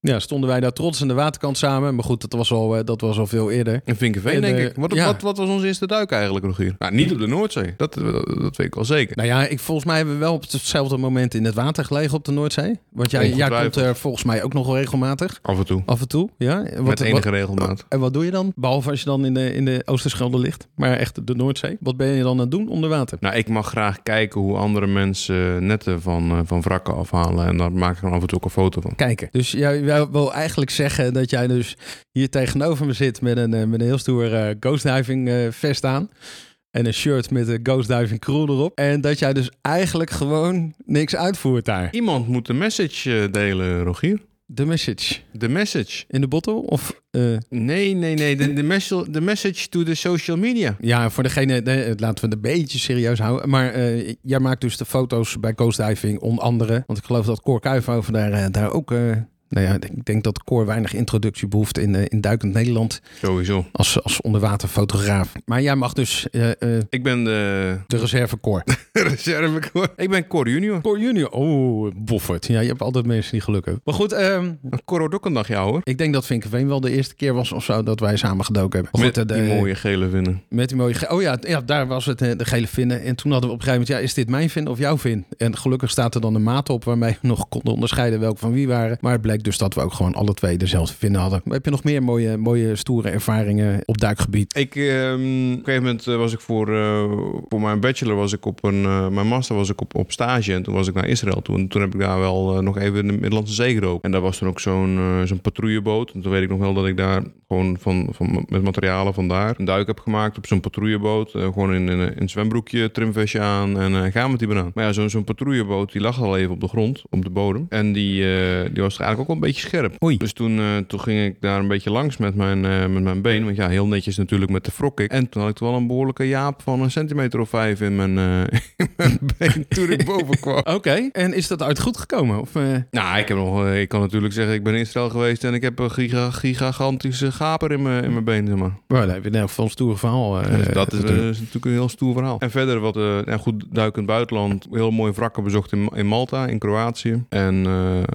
ja, stonden wij daar trots aan de waterkant samen. Maar goed, dat was al, eh, dat was al veel eerder. In Vinkenveen, En, denk eh, ik. Wat, ja. wat, wat was onze eerste duik eigenlijk, Rogier? Nou, niet op de Noordzee. Dat, dat, dat weet ik wel zeker. Nou ja, ik, volgens mij hebben we wel op hetzelfde moment in het water gelegen op de Noordzee. Want jij, jij komt er volgens mij ook nog wel regelmatig. Af en toe. Af en toe, ja. En Met enige wat, regelmaat. en wat doe je dan? Behalve als je dan in de, in de Oosterschelde ligt. Maar echt de Noordzee. Wat ben je dan aan het doen onder water? Nou, ik mag graag kijken hoe andere mensen netten van, eh, van wrakken afhalen. En daar maak ik dan af en toe ook een foto van. Kijken. Dus jij wil eigenlijk zeggen dat jij dus hier tegenover me zit met een, eh, met een heel stoer eh, ghost diving eh, vest aan. En een shirt met een ghost diving crew erop. En dat jij dus eigenlijk gewoon niks uitvoert daar. Iemand moet de message delen, Rogier. De message. De message. In de bottle? Of... Nee, nee, nee. De, de, message, de message to the social media. Ja, voor degene, de, laten we het een beetje serieus houden. Maar jij maakt dus de foto's bij Coast Diving, onder andere. Want ik geloof dat Cor Kuijfhoven daar, daar ook... eh, nou ja, ik denk dat Cor weinig introductie behoeft in, eh, in duikend Nederland Sowieso. als, als onderwaterfotograaf. Maar jij mag dus eh, eh, Ik ben de de reserve Cor. *laughs* reserve. Ik ben Cor Junior. Cor junior, oh, boffert. Ja, je hebt altijd mensen die geluk hebben. Maar goed, ehm, Cor ook een dag jou hoor. ik denk dat Vinkenveen wel de eerste keer was of zo dat wij samen gedoken hebben. Met goed, eh, die de- mooie gele vinnen. Met die mooie... ge- Oh ja, ja, daar was het, de gele vinnen. En toen hadden we op een gegeven moment... Ja, is dit mijn vin of jouw vin? En gelukkig staat er dan een maat op... waarmee we nog konden onderscheiden welke van wie waren. Maar het bleek dus dat we ook gewoon alle twee dezelfde vinnen hadden. Maar heb je nog meer mooie, mooie stoere ervaringen op duikgebied? Ik, ehm, op een gegeven moment eh, was ik voor, eh, voor mijn bachelor was ik op een, eh, mijn master was ik op, op stage en toen was ik naar Israël toe. En toen heb ik daar wel nog even in de Middellandse Zee gedoken. En daar was toen ook zo'n zo'n patrouilleboot. En toen weet ik nog wel dat ik daar gewoon van, van met materialen vandaar een duik heb gemaakt op zo'n patrouilleboot. Eh, gewoon in, in, in een zwembroekje, trimvestje aan en eh, gaan met die banaan. Maar ja, zo'n zo'n patrouilleboot die lag al even op de grond, op de bodem. En die, eh, die was eigenlijk ook wel een beetje scherp. Oei. Dus toen, eh, toen ging ik daar een beetje langs met mijn, eh, met mijn been. Want ja, heel netjes natuurlijk met de frokik. En toen had ik wel een behoorlijke jaap van een centimeter of vijf in mijn, eh, *laughs* in mijn been toen ik boven kwam. *laughs* Oké, en is dat uit goed gekomen? Of, Nou, ik, heb nog, ik kan natuurlijk zeggen, ik ben in Israël geweest en ik heb een giga, gigantische gaper in mijn, in mijn been, zeg maar. nou, dan heb je ieder geval een stoer verhaal. Dus dat is, natuurlijk een heel stoer verhaal. En verder wat eh, ja, goed duikend buitenland. Heel mooi wrakken bezocht in, in Malta, in Kroatië. En,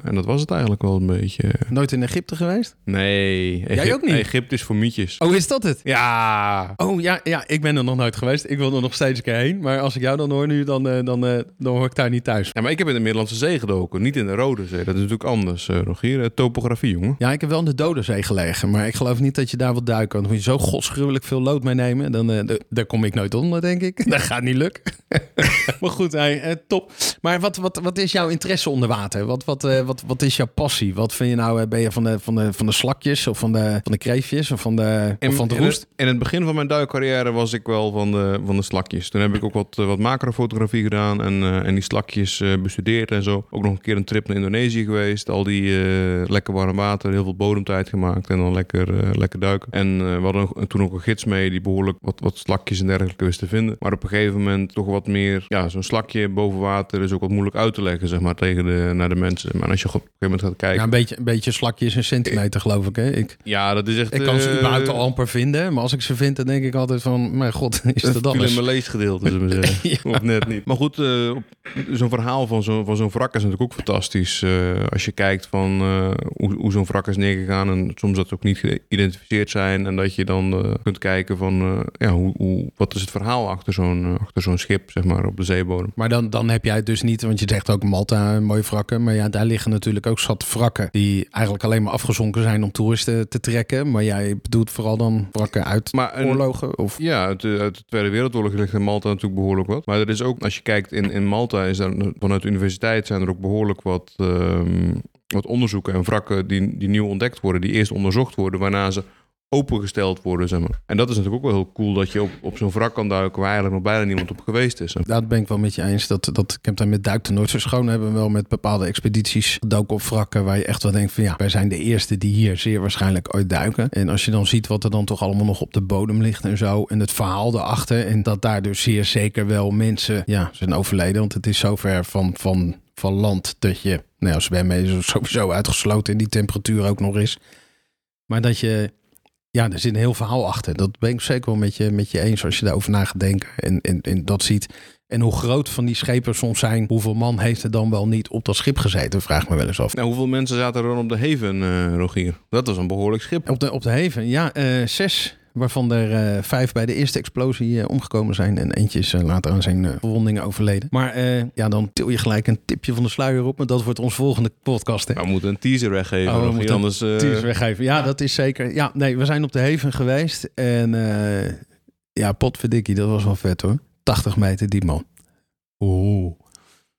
en dat was het eigenlijk wel. Een beetje... Nooit in Egypte geweest? Nee. Jij ook niet? Egypte is voor mietjes. Oh, is dat het? Ja. Oh ja, ja, ik ben er nog nooit geweest. Ik wil er nog steeds een keer heen. Maar als ik jou dan hoor nu, dan, eh, dan, eh, dan hoor ik daar niet thuis. Ja, maar ik heb in de Middellandse Zee gedoken. Niet in de Rode Zee. Dat is natuurlijk anders, eh Rogier. Topografie, jongen. Ja, ik heb wel in de Dodenzee gelegen. Maar ik geloof niet dat je daar wilt duiken. Want dan moet je zo godsgruwelijk veel lood meenemen. Dan, d- daar kom ik nooit onder, denk ik. *laughs* Dat gaat niet lukken. *laughs* maar goed, hey, top. Maar wat, wat, wat is jouw interesse onder water? Wat, wat, wat, wat is jouw passie? Wat vind je nou? eh, Ben je van de, van de, van de slakjes of van de, van de kreefjes of van de, of van de in, roest? het, in het begin van mijn duikcarrière was ik wel van de, van de slakjes. Toen heb ik ook wat, eh, wat macrofotografie gedaan en, eh, en die slakjes bestudeerd en zo. Ook nog een keer een trip naar Indonesië geweest. Al die lekker warm water, heel veel bodemtijd gemaakt en dan lekker, lekker duiken. En we hadden ook- toen ook een gids mee die behoorlijk wat, wat slakjes en dergelijke wist te vinden. Maar op een gegeven moment toch wat meer, ja, zo'n slakje boven water is ook wat moeilijk uit te leggen, zeg maar, tegen de, naar de mensen. Maar als je op een gegeven moment gaat kijken, Ja, een beetje, een beetje slakjes een centimeter, geloof ik. Hè? Ik, ja, dat is echt... ik kan ze eh, überhaupt al amper vinden. Maar als ik ze vind, dan denk ik altijd van... Mijn god, *laughs* is Dat dat in mijn leesgedeelte, zullen we zeggen. *laughs* Ja. Of net niet. Maar goed, eh, op- zo'n verhaal van zo'n van zo'n wrak is natuurlijk ook fantastisch. eh, als je kijkt van eh, hoe, hoe zo'n wrak is neergegaan. En soms dat ze ook niet geïdentificeerd zijn. En dat je dan eh, kunt kijken van eh, ja, hoe, hoe, wat is het verhaal achter zo'n achter zo'n schip, zeg maar, op de zeebodem. Maar dan, dan heb jij het dus niet, want je zegt ook Malta, mooie wrakken. Maar ja, daar liggen natuurlijk ook zat wrakken die eigenlijk alleen maar afgezonken zijn om toeristen te trekken. Maar jij bedoelt vooral dan wrakken uit Maar een- oorlogen? Of... Ja, uit de, uit de Tweede Wereldoorlog ligt in Malta natuurlijk behoorlijk wat. Maar er is ook, als je kijkt in, in Malta, is er vanuit de universiteit zijn er ook behoorlijk wat, ehm, wat onderzoeken en wrakken die, die nieuw ontdekt worden, die eerst onderzocht worden, waarna ze opengesteld worden, zeg maar. En dat is natuurlijk ook wel heel cool dat je op, op zo'n wrak kan duiken waar eigenlijk nog bijna niemand op geweest is. Dat ben ik wel met je eens. Dat, dat, ik heb daar met Duik de Noordzee schoon hebben we wel met bepaalde expedities gedoken op wrakken. Waar je echt wel denkt van ja, wij zijn de eerste die hier zeer waarschijnlijk ooit duiken. En als je dan ziet wat er dan toch allemaal nog op de bodem ligt en zo. En het verhaal erachter. En dat daar dus zeer zeker wel mensen ja, zijn overleden. Want het is zover van, van, van land dat je, nou ja, zwemmen is sowieso uitgesloten in die temperatuur ook nog eens. Maar dat je ja, er zit een heel verhaal achter. Dat ben ik zeker wel met je, met je eens als je daarover na gaat denken en, en, en dat ziet. En hoe groot van die schepen soms zijn, hoeveel man heeft er dan wel niet op dat schip gezeten, vraag me wel eens af. Nou, hoeveel mensen zaten er dan op de Haven, eh, Rogier? Dat was een behoorlijk schip. Op de, op de Haven, ja, eh, zes. Waarvan er eh, vijf bij de eerste explosie eh, omgekomen zijn. En eentje is eh, later aan zijn verwondingen overleden. Maar ja, dan til je gelijk een tipje van de sluier op. Maar dat wordt onze volgende podcast. Hè? Maar we moeten een teaser weggeven, Oh, we moeten anders... eh, Teasers weggeven. Ja, dat is zeker. Ja, nee, we zijn op de Haven geweest. En ja, potverdikkie, dat was wel vet hoor. 80 meter diep man. Oeh.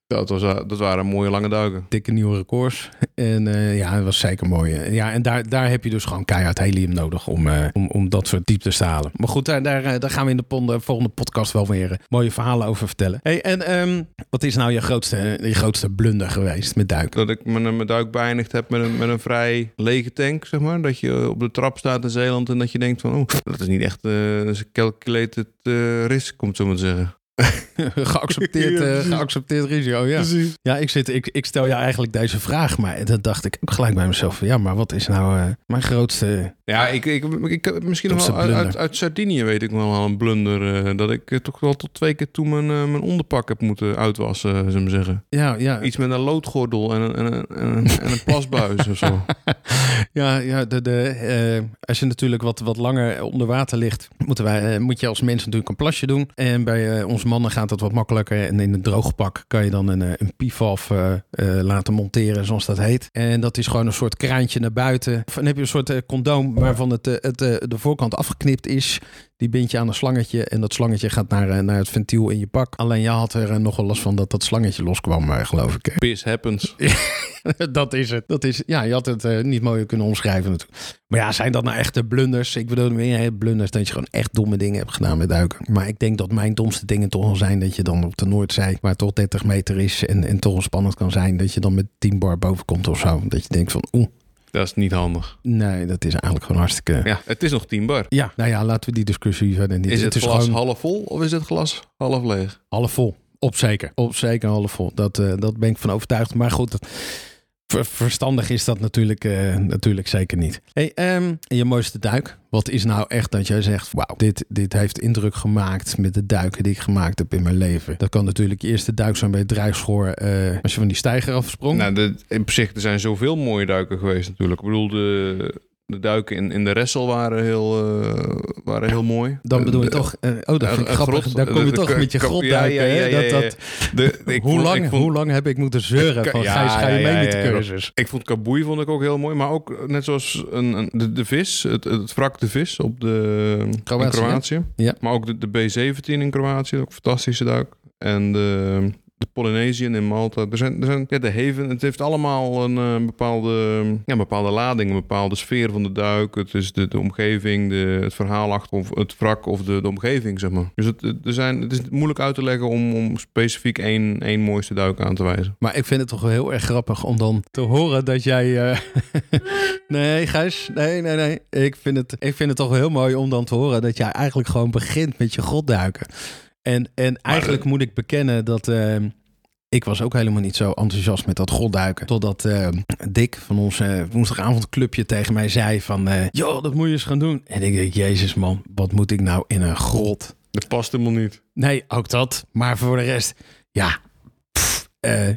Dat, was, eh, dat waren mooie lange duiken. Dikke nieuwe records. En eh, ja, het was zeker mooi. Ja, en daar, daar heb je dus gewoon keihard helium nodig om, eh, om, om dat soort dieptes te halen. Maar goed, daar, daar, eh, daar gaan we in de volgende podcast wel weer eh, mooie verhalen over vertellen. Hey, en ehm, wat is nou je grootste, je grootste blunder geweest met duiken? Dat ik mijn, mijn duik beëindigd heb met een, met een vrij lege tank, zeg maar. Dat je op de trap staat in Zeeland en dat je denkt van... Oh, dat is niet echt eh, dat een calculated eh, risk, om het zo maar te zeggen. *laughs* geaccepteerd, Ja, eh, geaccepteerd risico, ja. Ja, ik, zit, ik, ik stel jou eigenlijk deze vraag, maar dat dacht ik ook gelijk bij mezelf. Ja, maar wat is nou eh, mijn grootste... Ja, ik, ik, ik, heb misschien nog wel uit, uit, uit Sardinië weet ik wel al een blunder. eh, dat ik eh, toch wel tot twee keer toe mijn, eh, mijn onderpak heb moeten uitwassen, zullen we zeggen. Ja, ja, Iets met een loodgordel en een, en een, en een, en een plasbuis of zo. *laughs* ja, ja de, de, eh, als je natuurlijk wat, wat langer onder water ligt, moeten wij, eh, moet je als mens natuurlijk een plasje doen. En bij eh, onze mannen gaat dat wat makkelijker. En in een droogpak kan je dan een, een PFAF laten monteren, zoals dat heet. En dat is gewoon een soort kraantje naar buiten. Dan heb je een soort condoom waarvan het, het, de voorkant afgeknipt is. Die bind je aan een slangetje en dat slangetje gaat naar, eh, naar het ventiel in je pak. Alleen jij had er eh, nogal last van dat dat slangetje loskwam, eh, geloof ik. Piss happens. *laughs* dat is het. Dat is, ja, je had het niet mooier kunnen omschrijven natuurlijk. Maar ja, zijn dat nou echte blunders? Ik bedoel meer blunders dat je gewoon echt domme dingen hebt gedaan met duiken. Maar ik denk dat mijn domste dingen toch wel zijn dat je dan op de Noordzee, waar toch 30 meter is en, en toch wel spannend kan zijn, dat je dan met 10 bar boven komt of zo. Dat je denkt van, oeh, Dat is niet handig. nee, dat is eigenlijk gewoon hartstikke... Ja. Ja, het is nog 10 bar. nou ja, laten we die discussie verder niet. Is het, glas gewoon half vol of is het glas half leeg? half vol. Op zeker. Op zeker half vol. Dat, eh, dat ben ik van overtuigd. Maar goed, dat- ver- verstandig is dat natuurlijk, eh, natuurlijk zeker niet. Hey, ehm, je mooiste duik. Wat is nou echt dat jij zegt, wauw, dit, dit heeft indruk gemaakt met de duiken die ik gemaakt heb in mijn leven. Dat kan natuurlijk je eerste duik zijn bij het drijfschoor eh, als je van die stijger afsprong. Nou, de, in zich, er zijn zoveel mooie duiken geweest natuurlijk. Ik bedoel, de, de duiken in, in de Ressel waren heel, eh, waren heel mooi. Dan bedoel je toch, eh, oh dat vind ik grappig, grot- daar kom je de- toch de- met je grotduiken. hoe, lang, hoe lang heb ik moeten zeuren van Ja, Gijs, ga je mee met de cursus? Ik vond Kaboei vond ik ook heel mooi. Maar ook net zoals een, een, de, de vis, het, het wrak de vis op de, in Kroatië, Kroatië. Ja. Maar ook de, de B-17 in Kroatië, ook een fantastische duik. En de, de in Malta. Er zijn, er zijn, ja, de Haven, het heeft allemaal een eh, bepaalde, ja, bepaalde lading, een bepaalde sfeer van de duik. Het is de, de omgeving, de, het verhaal achter of het wrak of de, de omgeving, zeg maar. Dus het, er zijn, het is moeilijk uit te leggen om, om specifiek één, één mooiste duik aan te wijzen. Maar ik vind het toch wel heel erg grappig om dan te horen dat jij... eh, *laughs* nee, Gijs, nee, nee, nee. Ik vind, het, ik vind het toch heel mooi om dan te horen dat jij eigenlijk gewoon begint met je godduiken. En, en eigenlijk moet ik bekennen dat... eh, ik was ook helemaal niet zo enthousiast met dat godduiken. Totdat eh, Dick van ons eh, woensdagavondclubje tegen mij zei van... eh joh, dat moet je eens gaan doen. En ik denk, jezus man, wat moet ik nou in een grot? Dat past helemaal niet. Nee, ook dat. Maar voor de rest, ja. pff, eh,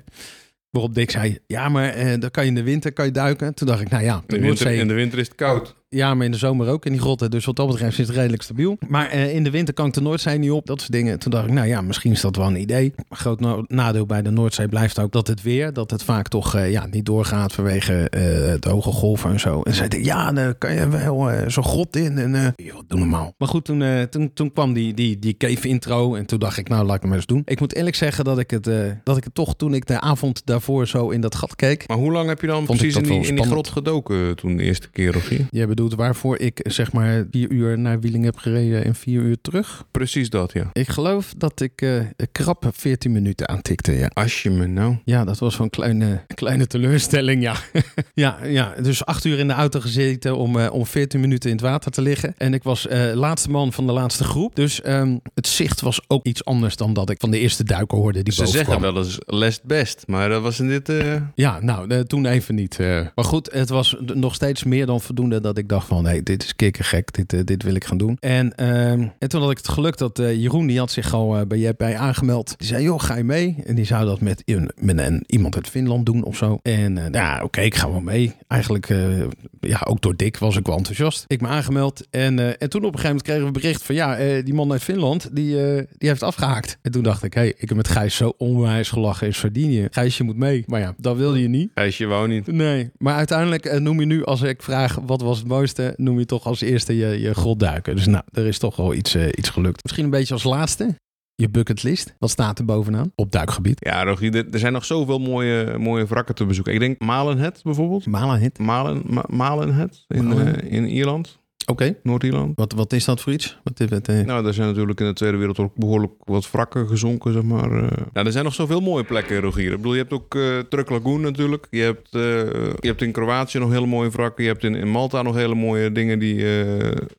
waarop Dick zei, ja, maar eh, dan kan je in de winter kan je duiken. Toen dacht ik, nou ja, In de winter, in de winter is het koud. Ja, maar in de zomer ook in die grotten. Dus wat dat betreft is het redelijk stabiel. Maar eh, in de winter kan ik de Noordzee niet op, dat soort dingen. Toen dacht ik, nou ja, misschien is dat wel een idee. Groot no- nadeel bij de Noordzee blijft ook dat het weer, dat het vaak toch eh, ja, niet doorgaat vanwege eh, de hoge golven en zo. En zei ik, ja, dan kan je wel eh, zo'n grot in. En eh joh, doe normaal. Maar goed, toen, eh, toen, toen kwam die, die, die cave intro. En toen dacht ik, nou, laat ik hem eens doen. Ik moet eerlijk zeggen dat ik het, eh, dat ik het toch toen ik de avond daarvoor zo in dat gat keek. Maar hoe lang heb je dan precies in die, in grot gedoken toen de eerste keer, of niet? Bedoelt waarvoor ik zeg maar vier uur naar Wieling heb gereden en vier uur terug? Precies dat, ja. Ik geloof dat ik eh krap 14 minuten aantikte, ja. Als je me nou... Ja, dat was een kleine, kleine teleurstelling, ja. *laughs* ja, ja. Dus acht uur in de auto gezeten om, eh, om 14 minuten in het water te liggen. En ik was eh, laatste man van de laatste groep. Dus ehm, het zicht was ook iets anders dan dat ik van de eerste duiker hoorde die Ze boven zeggen kwam. wel eens last best, maar dat was in dit... Ja, nou, toen even niet. Maar goed, het was nog steeds meer dan voldoende dat ik dacht van... hé, dit is kikkergek, dit, eh, dit wil ik gaan doen. En, ehm, en toen had ik het geluk dat eh, Jeroen, die had zich al eh, bij bij aangemeld. Die zei, joh, ga je mee? En die zou dat met, een- met een, iemand uit Finland doen of zo. En eh, ja, oké, ik ga wel mee. Eigenlijk, ja, ook door Dick was ik wel enthousiast. Ik me aangemeld. En, en toen op een gegeven moment kregen we bericht van... ja, die man uit Finland, die, die heeft afgehaakt. En toen dacht ik, hé, hey, ik heb met Gijs zo onwijs gelachen in Sardinië. Gijs, je moet mee. Maar ja, dat wilde je niet. Gijsje wou niet. Nee, maar uiteindelijk noem je nu, als ik vraag wat was het mooiste, noem je toch als eerste je, je grotduiken. Dus nou, er is toch wel iets, eh, iets gelukt. Misschien een beetje als laatste, je bucketlist. Wat staat er bovenaan op duikgebied? Ja, Rogier, er er zijn nog zoveel mooie, mooie wrakken te bezoeken. Ik denk Malenhead bijvoorbeeld. Malenhit. Malen, Ma- Malenhead in, Malen. eh, in Ierland, Oké. Noord-Ierland. Wat, wat is dat voor iets? Wat, wat, eh, Nou, daar zijn natuurlijk in de Tweede Wereldoorlog behoorlijk wat wrakken gezonken, zeg maar. Nou, er zijn nog zoveel mooie plekken, Rogier. Ik bedoel, je hebt ook eh Truk Lagoon natuurlijk. Je hebt, je hebt in Kroatië nog hele mooie wrakken. Je hebt in, in Malta nog hele mooie dingen die,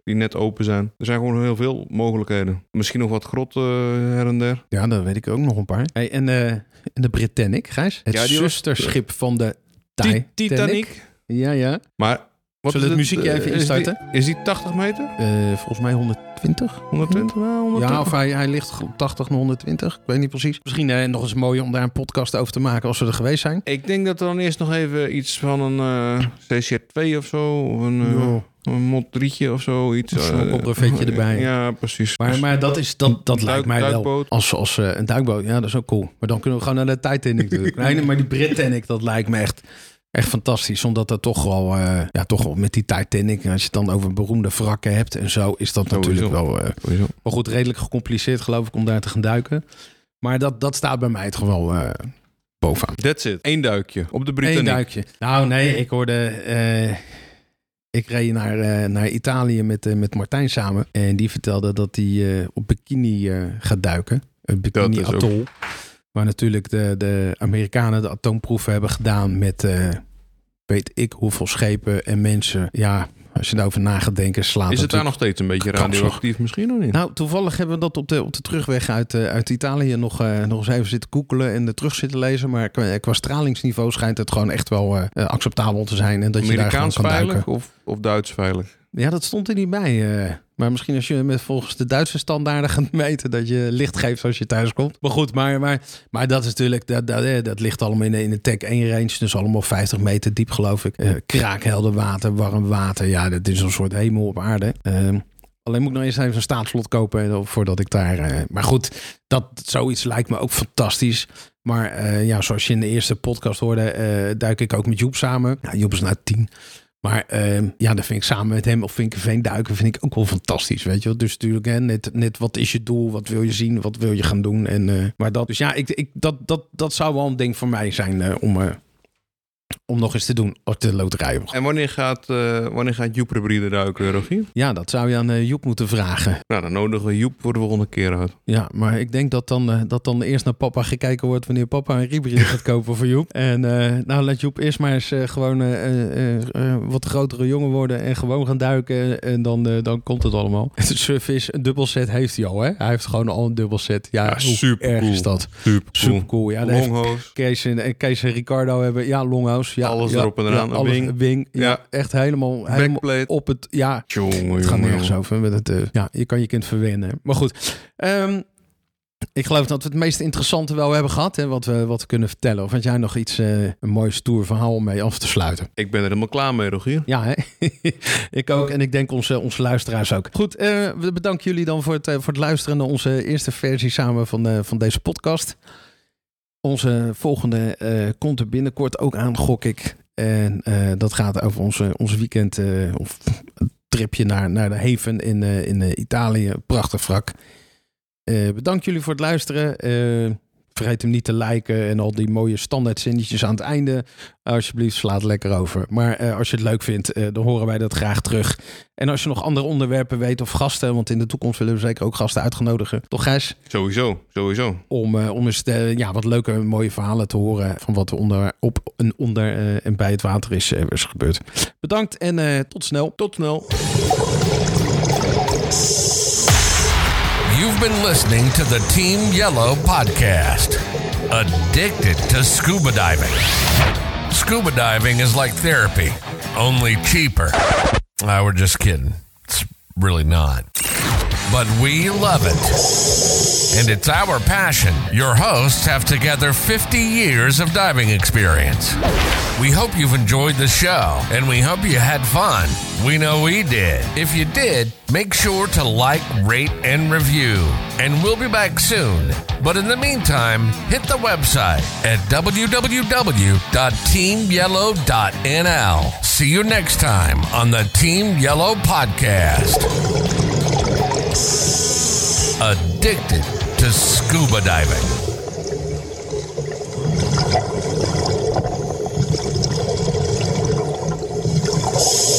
die net open zijn. Er zijn gewoon heel veel mogelijkheden. Misschien nog wat grot eh, her en der. Ja, dat weet ik ook nog een paar. Hey, en, en de Britannic, Gijs? Het Ja, die was- zusterschip van de Ti- Titanic. Ja, ja. Maar... Wat Zullen we is het muziekje eh, even is die- instarten? Is die 80 meter? Eh, volgens mij 120. 120? Nou, 120. Ja, of hij, hij ligt op 80 naar 120. Ik weet niet precies. Misschien eh, nog eens mooi om daar een podcast over te maken als we er geweest zijn. Ik denk dat er dan eerst nog even iets van een eh CCR2 of zo. Of een, eh, Ja. een mod 3'tje of zo. Iets, eh, opbrevetje *laughs* erbij. Ja, precies. Maar, maar dat, is, dat, dat Duik- lijkt mij wel. Als, als eh, een duikboot, ja, dat is ook cool. Maar dan kunnen we gewoon naar de Titanic natuurlijk. *laughs* Nee, nee, maar die Britannic, dat lijkt me echt, echt fantastisch. Omdat dat toch wel, eh, ja, toch wel met die Titanic, als je het dan over beroemde wrakken hebt en zo, is dat Sowieso. natuurlijk wel, eh, wel goed redelijk gecompliceerd, geloof ik, om daar te gaan duiken. Maar dat, dat staat bij mij het gewoon eh, bovenaan. That's it. Eén duikje op de Eén Britannic. duikje. Nou, nee, ik hoorde. ik reed naar, naar Italië met, met Martijn samen. En die vertelde dat hij op bikini gaat duiken. Een bikini ook- atol. Waar natuurlijk de, de Amerikanen de atoomproeven hebben gedaan met. eh, weet ik hoeveel schepen en mensen. Ja. Als je erover na gaat denken, slaat Is het daar nog steeds een beetje radioactief misschien of niet? Nou, toevallig hebben we dat op de, op de terugweg uit, eh, uit Italië nog, eh, nog eens even zitten koekelen en er terug zitten lezen. Maar qua, qua stralingsniveau schijnt het gewoon echt wel acceptabel te zijn. En dat je daar Amerikaans kan duiken. veilig of, of Duits veilig? Ja, dat stond er niet bij. Maar misschien als je met volgens de Duitse standaarden gaat meten, dat je licht geeft als je thuis komt. Maar goed, maar, maar, maar dat is natuurlijk, dat, dat, eh, dat ligt allemaal in de, in de Tech 1 range. Dus allemaal 50 meter diep, geloof ik. Eh, kraakhelder water, warm water. Ja, dat is een soort hemel op aarde. Ehm, alleen moet ik nog eens even een staatslot kopen eh, voordat ik daar. maar goed, dat, zoiets lijkt me ook fantastisch. Maar ja, zoals je in de eerste podcast hoorde, duik ik ook met Joep samen. Ja, Joep is nou tien. Maar ehm, ja, dan vind ik samen met hem of Vinkenveen duiken vind ik ook wel fantastisch, weet je wel. Dus natuurlijk, hè, net, net wat is je doel, wat wil je zien, wat wil je gaan doen. En, eh, maar dat, dus ja, ik, ik, dat, dat, dat zou wel een ding voor mij zijn eh, om, eh, om nog eens te doen op de loterij. En wanneer gaat, eh wanneer gaat Joep Rebrieder duiken, Rogier? Ja, dat zou je aan eh, Joep moeten vragen. Nou, dan nodigen we Joep voor de volgende keer uit. Ja, maar ik denk dat dan, eh, dat dan eerst naar papa gekeken wordt wanneer papa een riebril *laughs* gaat kopen voor Joep. En eh, nou, laat Joep eerst maar eens eh, gewoon eh, eh, eh, eh, wat grotere jongen worden en gewoon gaan duiken. En dan, eh, dan komt het allemaal. *laughs* De surface, een dubbelset heeft hij al, hè? Hij heeft gewoon al een dubbelset. Ja, Ja, supercool. erg is dat? Super Super cool. Ja. Kees en, en Kees en Ricardo hebben, ja, longhouse. Ja, Alles ja, erop en eraan, Ja, een alles, wing. wing. Ja, echt helemaal, helemaal op het, ja, Jongen, het gaat nergens over. Met het, eh, ja, je kan je kind verwennen. Maar goed. ehm, ik geloof dat we het meest interessante wel hebben gehad. Hè, wat, we, wat we kunnen vertellen. Of had jij nog iets, eh, een mooi stoer verhaal om mee af te sluiten? Ik ben er helemaal klaar mee, Rogier. Ja, hè? *laughs* ik ook. En ik denk onze, onze luisteraars ook. Goed, eh, we bedanken jullie dan voor het, voor het luisteren naar onze eerste versie samen van, van deze podcast. Onze volgende eh, komt er binnenkort ook aan, gok ik. En eh, dat gaat over onze, onze weekend eh, of tripje naar, naar de Haven in, in Italië. Prachtig wrak. Bedankt jullie voor het luisteren. Vergeet hem niet te liken en al die mooie standaard zinnetjes aan het einde. Alsjeblieft, sla het lekker over. Maar eh, als je het leuk vindt, eh, dan horen wij dat graag terug. En als je nog andere onderwerpen weet of gasten, want in de toekomst willen we zeker ook gasten uitgenodigen. Toch Gijs? Sowieso, sowieso. Om, eh, om eens ja, wat leuke, mooie verhalen te horen van wat er onder, op en onder en bij het water is, is gebeurd. Bedankt en tot snel. Tot snel. You've been listening to the Team Yellow podcast. Addicted to scuba diving. Scuba diving is like therapy, only cheaper. I we're just kidding. It's really not. But we love it. And it's our passion. Your hosts have together 50 years of diving experience. We hope you've enjoyed the show and we hope you had fun. We know we did. If you did, make sure to like, rate, and review. And we'll be back soon. But in the meantime, hit the website at www.teamyellow.nl. See you next time on the Team Yellow Podcast. Addicted to scuba diving. you